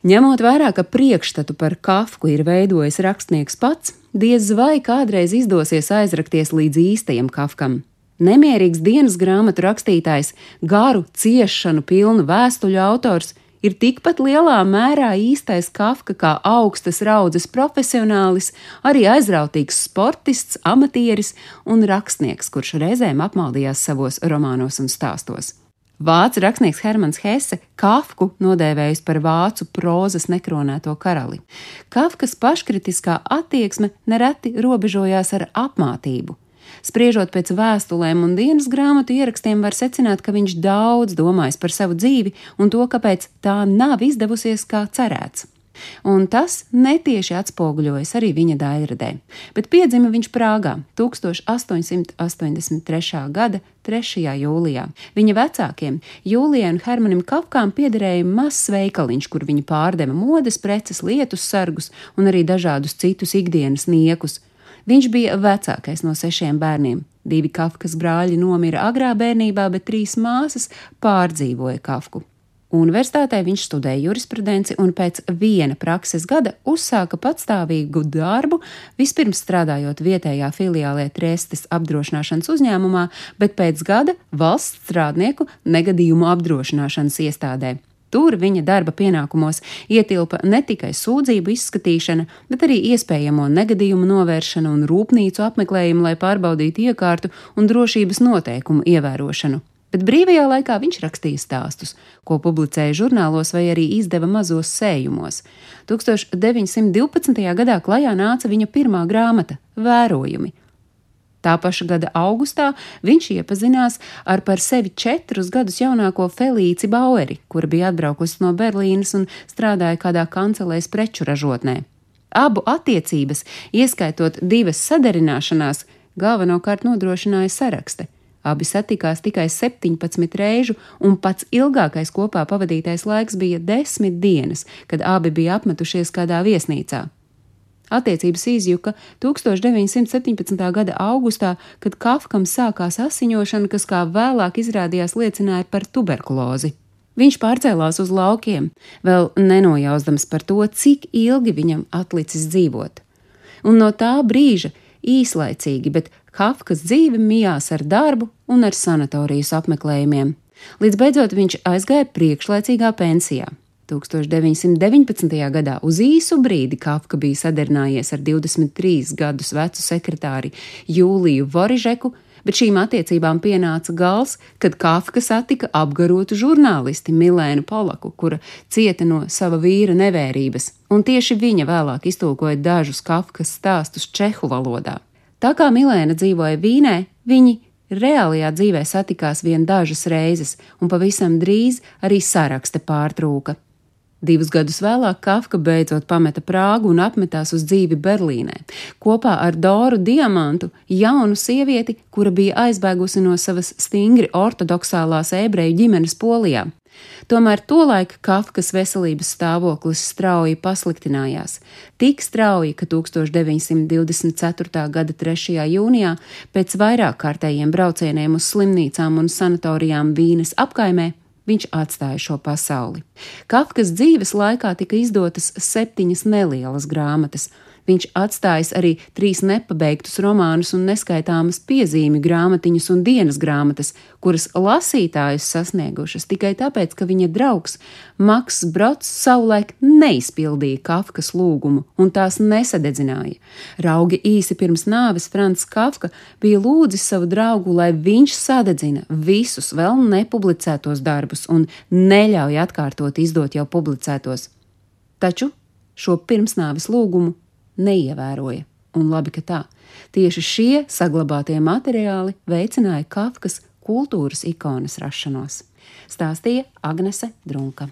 Ņemot vērā, ka priekšstatu par Kafku ir veidojis rakstnieks pats, diez vai kādreiz izdosies aizrakties līdz īstajam Kafkam. Nemierīgs dienas grāmatu rakstītājs, garu, ciešanu pilnu vēstuļu autors, ir tikpat lielā mērā īstais Kafka kā augstas raudzes profesionālis, arī aizrautīgs sportists, amatieris un rakstnieks, kurš reizēm apmaldījās savos romānos un stāstos. Vācu rakstnieks Hermans Hesse Kafku nodēvējis par vācu prozas nekronēto karali. Kafkas paškritiskā attieksme nereti robežojās ar apmātību. Spriežot pēc vēstulēm un dienas grāmatu ierakstiem, var secināt, ka viņš daudz domājis par savu dzīvi un to, kāpēc tā nav izdevusies kā cerēts un tas netieši atspoguļojas arī viņa daļradē. Bet piedzima viņš Prāgā 1883. gada 3. jūlijā. Viņa vecākiem, Jūlijai un Hermanim Kafkām, piederēja mazs veikaliņš, kur viņi pārdeva modes preces, lietus sargus un arī dažādus citus ikdienas niekus. Viņš bija vecākais no sešiem bērniem. Divi Kafkas brāļi nomira agrā bērnībā, bet trīs māsas pārdzīvoja Kafku. Universitātē viņš studēja jurisprudenci un pēc viena prakses gada uzsāka patstāvīgu darbu, vispirms strādājot vietējā filiālē Trestes apdrošināšanas uzņēmumā, bet pēc gada valsts strādnieku negadījumu apdrošināšanas iestādē. Tur viņa darba pienākumos ietilpa ne tikai sūdzību izskatīšana, bet arī iespējamo negadījumu novēršana un rūpnīcu apmeklējumu, lai pārbaudītu iekārtu un drošības noteikumu ievērošanu bet brīvajā laikā viņš rakstīja stāstus, ko publicēja žurnālos vai arī izdeva mazos sējumos. 1912. gadā klajā nāca viņa pirmā grāmata - Vērojumi. Tā paša gada augustā viņš iepazinās ar par sevi četrus gadus jaunāko Felīci Baueri, kura bija atbraukusi no Berlīnas un strādāja kādā kancelēs preču ražotnē. Abu attiecības, ieskaitot divas sadarināšanās, galvenokārt nodrošināja sarakste. Abi satikās tikai 17 reižu, un pats ilgākais kopā pavadītais laiks bija desmit dienas, kad abi bija apmetušies kādā viesnīcā. Attiecības izjuka 1917. gada augustā, kad Kafkam sākās asiņošana, kas kā vēlāk izrādījās liecināja par tuberkulozi. Viņš pārcēlās uz laukiem, vēl nenojausdams par to, cik ilgi viņam atlicis dzīvot. Un no tā brīža īslaicīgi, bet Kafkas dzīve mijās ar darbu un ar sanatorijas apmeklējumiem, līdz beidzot viņš aizgāja priekšlaicīgā pensijā. 1919. gadā uz īsu brīdi Kafka bija sadarinājies ar 23 gadus vecu sekretāri Jūliju Vorižeku, bet šīm attiecībām pienāca gals, kad Kafka satika apgarotu žurnālisti Milēnu Polaku, kura cieta no sava vīra nevērības, un tieši viņa vēlāk iztulkoja dažus Kafkas stāstus čehu valodā. Tā kā Milēna dzīvoja Vīnē, viņi reālajā dzīvē satikās vien dažas reizes, un pavisam drīz arī sarakste pārtrūka. Divus gadus vēlāk Kafka beidzot pameta Prāgu un apmetās uz dzīvi Berlīnē, kopā ar Doru Diamantu, jaunu sievieti, kura bija aizbēgusi no savas stingri ortodoksālās ebreju ģimenes polijā. Tomēr tolaik Kafkas veselības stāvoklis strauji pasliktinājās. Tik strauji, ka 1924. gada 3. jūnijā pēc vairāk kārtējiem braucieniem uz slimnīcām un sanatorijām Vīnes apkaimē viņš atstāja šo pasauli. Kafkas dzīves laikā tika izdotas septiņas nelielas grāmatas, Viņš atstājis arī trīs nepabeigtus romānus un neskaitāmas piezīmju grāmatiņas un dienas grāmatas, kuras lasītājus sasniegušas tikai tāpēc, ka viņa draugs Maks Brods savulaik neizpildīja Kafkas lūgumu un tās nesadedzināja. Raugi īsi pirms nāves Frants Kafka bija lūdzis savu draugu, lai viņš sadedzina visus vēl nepublicētos darbus un neļauj atkārtot izdot jau publicētos. Taču šo pirmsnāves lūgumu neievēroja. Un labi, ka tā. Tieši šie saglabātie materiāli veicināja Kafkas kultūras ikonas rašanos, stāstīja Agnese Drunka.